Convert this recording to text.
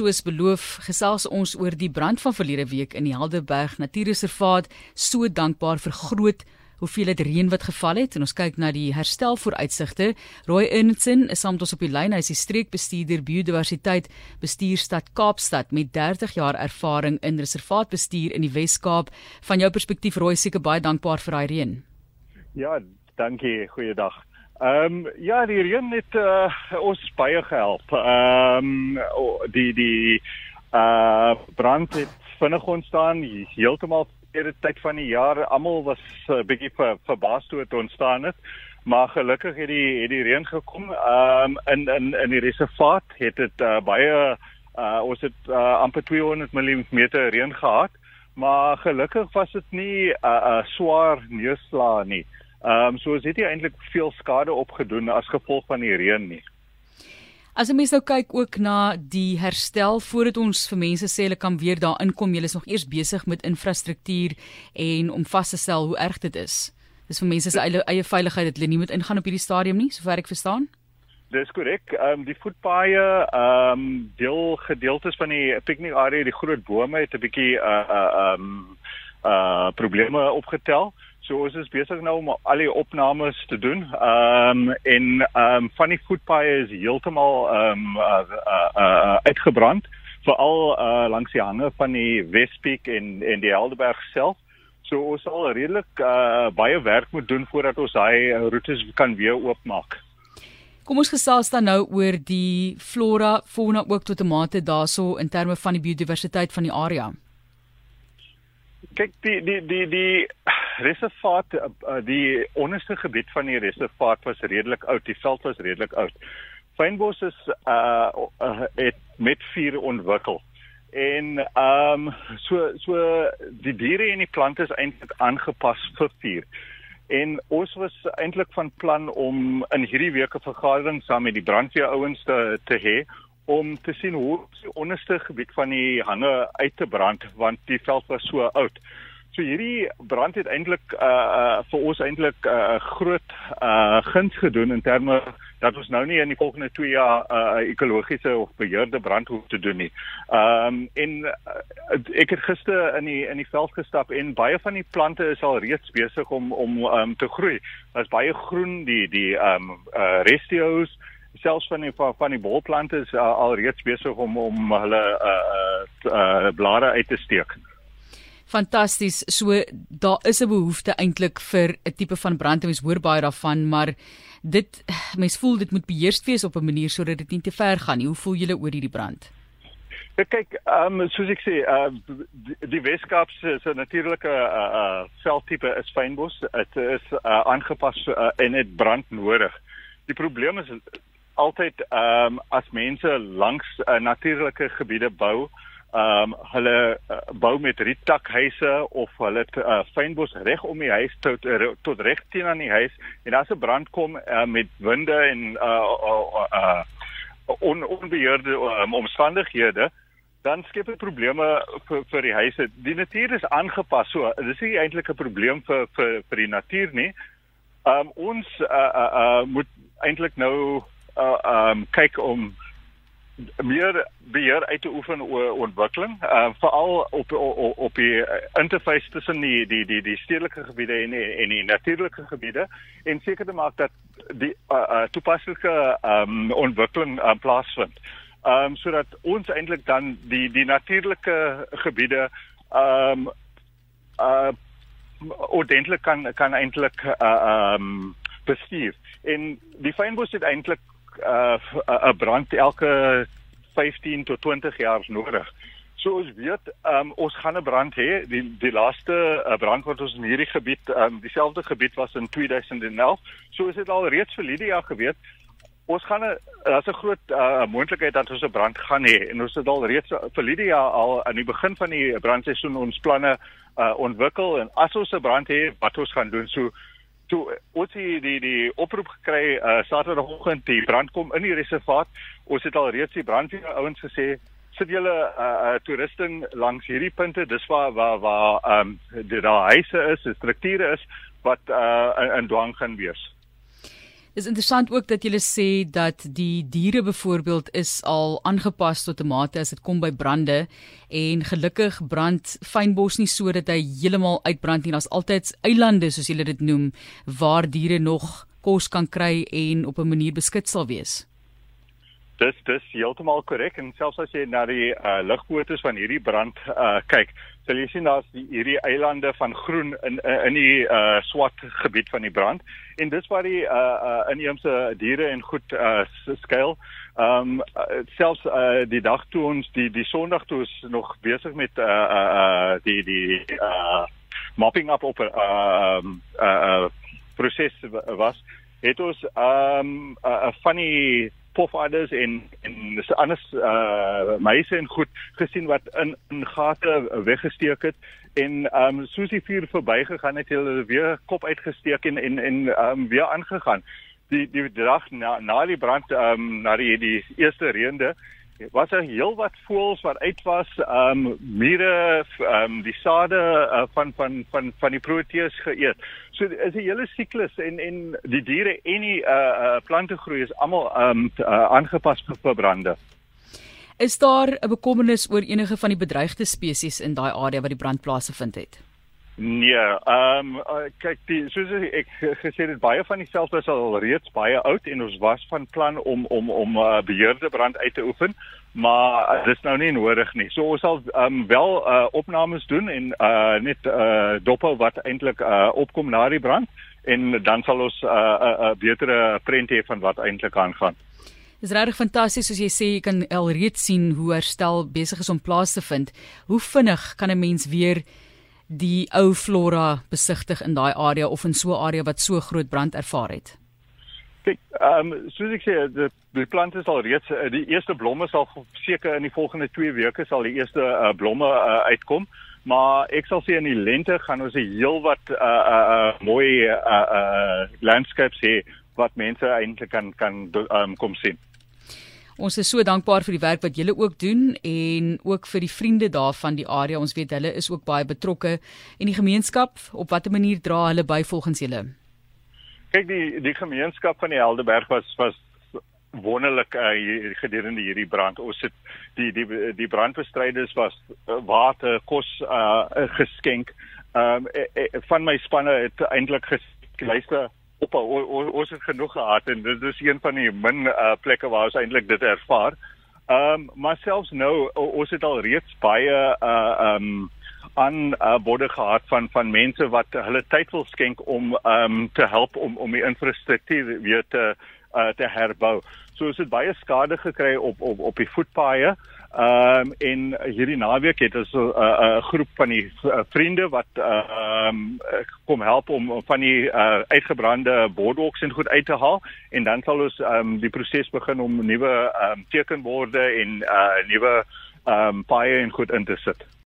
soos beloof, gesels ons oor die brand van verlede week in die Helderberg Natuurreservaat. So dankbaar vir groot hoeveelheid reën wat geval het en ons kyk na die herstel vooruitsigte. Roy Ernson is saam met ons op die lyn. Hy is die streekbestuurder biodiversiteit bestuurstad Kaapstad met 30 jaar ervaring in reservaatbestuur in die Wes-Kaap. Van jou perspektief Roy, seker baie dankbaar vir daai reën. Ja, dankie. Goeiedag. Ehm um, ja, die reën het uh, ons baie gehelp. Ehm um, die die uh brand het vinnig ontstaan heeltemal verkeerde tyd van die jaar. Almal was 'n uh, bietjie ver, verbaas toe dit ontstaan het. Maar gelukkig het die het die reën gekom. Ehm um, in in in die reservaat het dit uh, baie uh ons het uh, amper 200 mm reën gehad. Maar gelukkig was dit nie 'n uh, uh, swaar neerslag nie. Ehm um, so is dit eintlik veel skade opgedoen as gevolg van die reën nie. As 'n mens nou kyk ook na die herstel voordat ons vir mense sê hulle kan weer daar inkom, julle is nog eers besig met infrastruktuur en om vas te stel hoe erg dit is. Dis vir mense se eie eie veiligheid dat hulle nie moet ingaan op hierdie stadium nie, sover ek verstaan. Dis korrek. Ehm um, die voetpaaie ehm um, deel gedeeltes van die picnic area, die groot bome het 'n bietjie uh uh ehm um, uh probleme opgetel. So ons is besig nou om al die opnames te doen. Ehm um, en ehm um, van die voetpaaie is heeltemal ehm um, uh, uh, uh, uitgebrand, veral uh, langs die hange van die Wespeak en en die Helderberg self. So ons sal redelik uh, baie werk moet doen voordat ons daai roetes kan weer oopmaak. Kom ons gesels dan nou oor die flora, fauna ook tot 'n mate daarso in terme van die biodiversiteit van die area. Kyk, die die die die reservaat eh, eh, die onderste gebied van die reservaat was redelik oud. Die veld was redelik oud. Fynbos is uh, het met vuur ontwikkel. En ehm um, so so die diere en die plante is eintlik aangepas vir vuur. En ons was eintlik van plan om in hierdie week 'n vergadering saam met die brandweerouens te te hê om te sien hoe die onderste gebied van die hange uit te brand want die veld was so oud. So hierdie brand het eintlik uh, uh vir ons eintlik 'n uh, groot uh guns gedoen in terme dat ons nou nie in die volgende 2 jaar 'n uh, ekologiese of beheerde brand hoef te doen nie. Ehm um, en uh, ek het gister in die in die veld gestap en baie van die plante is al reeds besig om om um, te groei. Daar's baie groen, die die ehm um, uh restios selfs van die van, die bolplante is uh, al reeds besig om om hulle uh uh, uh blare uit te steek. Fantasties. So daar is 'n behoefte eintlik vir 'n tipe van brand. Ons hoor baie daarvan, maar dit mens voel dit moet beheers wees op 'n manier sodat dit nie te ver gaan nie. Hoe voel julle oor hierdie brand? Ja, kyk, ehm um, soos ek sê, uh die, die Weskaap se so natuurlike uh uh veldtipe is fynbos. Dit is uh aangepas uh, en dit brand nodig. Die probleem is altyd ehm um, as mense langs uh, natuurlike gebiede bou, ehm um, hulle uh, bou met rietakhuise of hulle het uh, fynbos reg om die huis tot uh, tot reg teen aan die huis en as 'n brand kom uh, met winde en uh, uh, uh, on, onbeheerde um, omstandighede dan skep dit probleme vir vir die huise. Die natuur is aangepas so. Dis nie eintlik 'n probleem vir vir vir die natuur nie. Ehm um, ons uh, uh, uh, moet eintlik nou uh, um kyk om meer beheer uit te oefen oor ontwikkeling, uh, veral op, op op die interface tussen die die die die stedelike gebiede en die, en die natuurlike gebiede en seker te maak dat die uh, uh, toepaslike um ontwikkeling uh, plaasvind. Um sodat ons eintlik dan die die natuurlike gebiede um uh ordentlik kan kan eintlik uh, um bestuur. En die fynbos het eintlik 'n uh, uh, brand elke 15 tot 20 jaar nodig. So ons weet, um, ons gaan 'n brand hê. Die die laaste uh, brand wat ons in hierdie gebied, um, dieselfde gebied was in 2011. So is dit al reeds vir Lydia geweet. Ons gaan 'n daar's 'n groot uh, moontlikheid dat ons 'n brand gaan hê en ons het al reeds vir Lydia al aan die begin van die brandseisoen ons planne uh, ontwikkel en as ons 'n brand hê, wat ons gaan doen. So toe ons die die die oproep gekry uh Saterdagoggend die brand kom in die reservaat. Ons het al reeds die brandweer ouens gesê sit julle uh, uh toerusting langs hierdie punte. Dis waar waar waar ehm um, die daar huise is, strukture is wat uh in, in dwang gaan wees. Is interessant ook dat jy sê dat die diere byvoorbeeld is al aangepas tot 'n mate as dit kom by brande en gelukkig brand fynbos nie sodat hy heeltemal uitbrand nie. Daar's altyd eilande soos hulle dit noem waar diere nog kos kan kry en op 'n manier beskik sal wees. Dis dis heeltemal korrek en selfs as jy na die uh, ligfoto's van hierdie brand uh, kyk, sal jy sien daar's die hierdie eilande van groen in in die uh, swart gebied van die brand en dis waar die uh, uh, inheemse diere en goed uh, skuil. Ehm um, selfs uh, die dag toe ons die die Sondag toe ons nog besig met uh, uh, die die uh, mopping up op 'n uh, uh, uh, proses was, het ons ehm um, 'n uh, funny pofaders en en dis anders uh meise en goed gesien wat in in gate weggesteek het. En ehm um, soos die vuur verbygegaan het hulle weer kop uitgesteek en en en ehm um, weer aangegaan. Die die dag na na die brand ehm um, na die die eerste reënde was er heel wat voëls wat uit was ehm um, mure ehm um, die sade uh, van van van van die proteus geëet. So is 'n hele siklus en en die diere en die uh, uh plante groei is almal ehm um, uh, aangepas vir, vir brande. Is daar 'n bekommernis oor enige van die bedreigde spesies in daai area waar die brand plaasgevind het? Nee, ehm um, kyk die soos ek gesê het baie van die velde is al reeds baie oud en ons was van plan om om om uh, beheerde brand uit te oefen, maar uh, dit is nou nie nodig nie. So ons sal ehm um, wel uh, opnames doen en uh, net uh, dophou wat eintlik uh, opkom na die brand en dan sal ons 'n uh, uh, uh, betere prent hê van wat eintlik aangaan. Dis regtig fantasties soos jy sê jy kan alreeds sien hoe herstel besig is om plaas te vind. Hoe vinnig kan 'n mens weer die ou flora besigtig in daai area of in so 'n area wat so groot brand ervaar het? Kyk, ehm um, soos ek sê, die, die plante sal reeds eh, die eerste blomme sal seker in die volgende 2 weke sal die eerste uh, blomme uh, uitkom, maar ek sal sê in die lente gaan ons 'n heel wat uh, uh, uh, mooi uh, uh, landscapes hê wat mense eintlik kan kan um, kom sien. Ons is so dankbaar vir die werk wat julle ook doen en ook vir die vriende daarvan die area. Ons weet hulle is ook baie betrokke en die gemeenskap, op watter manier dra hulle by volgens julle? Kyk die die gemeenskap van die Helderberg was was wonderlik uh, gedurende hierdie brand. Ons het die die die brandbestryders was uh, water, kos uh, geskenk. Ehm um, van my spanne het eintlik geluister op ons het genoeg gehad en dit is een van die min uh, plekke waar ons eintlik dit ervaar. Ehm um, maar selfs nou ons het al reeds baie uh ehm um, aan uh, borde gehad van van mense wat hulle tyd wil skenk om ehm um, te help om om die infrastruktuur weer te uh, te herbou. So ons het baie skade gekry op op op die voetpaaie. Ehm um, en hierdie naweek het ons 'n uh, uh, groep van die uh, vriende wat ehm um, kom help om van die uh, uitgebrande boardwalks en goed uit te haal en dan sal ons ehm um, die proses begin om nuwe ehm um, tekenborde en uh, nuwe ehm um, paaie en goed in te sit.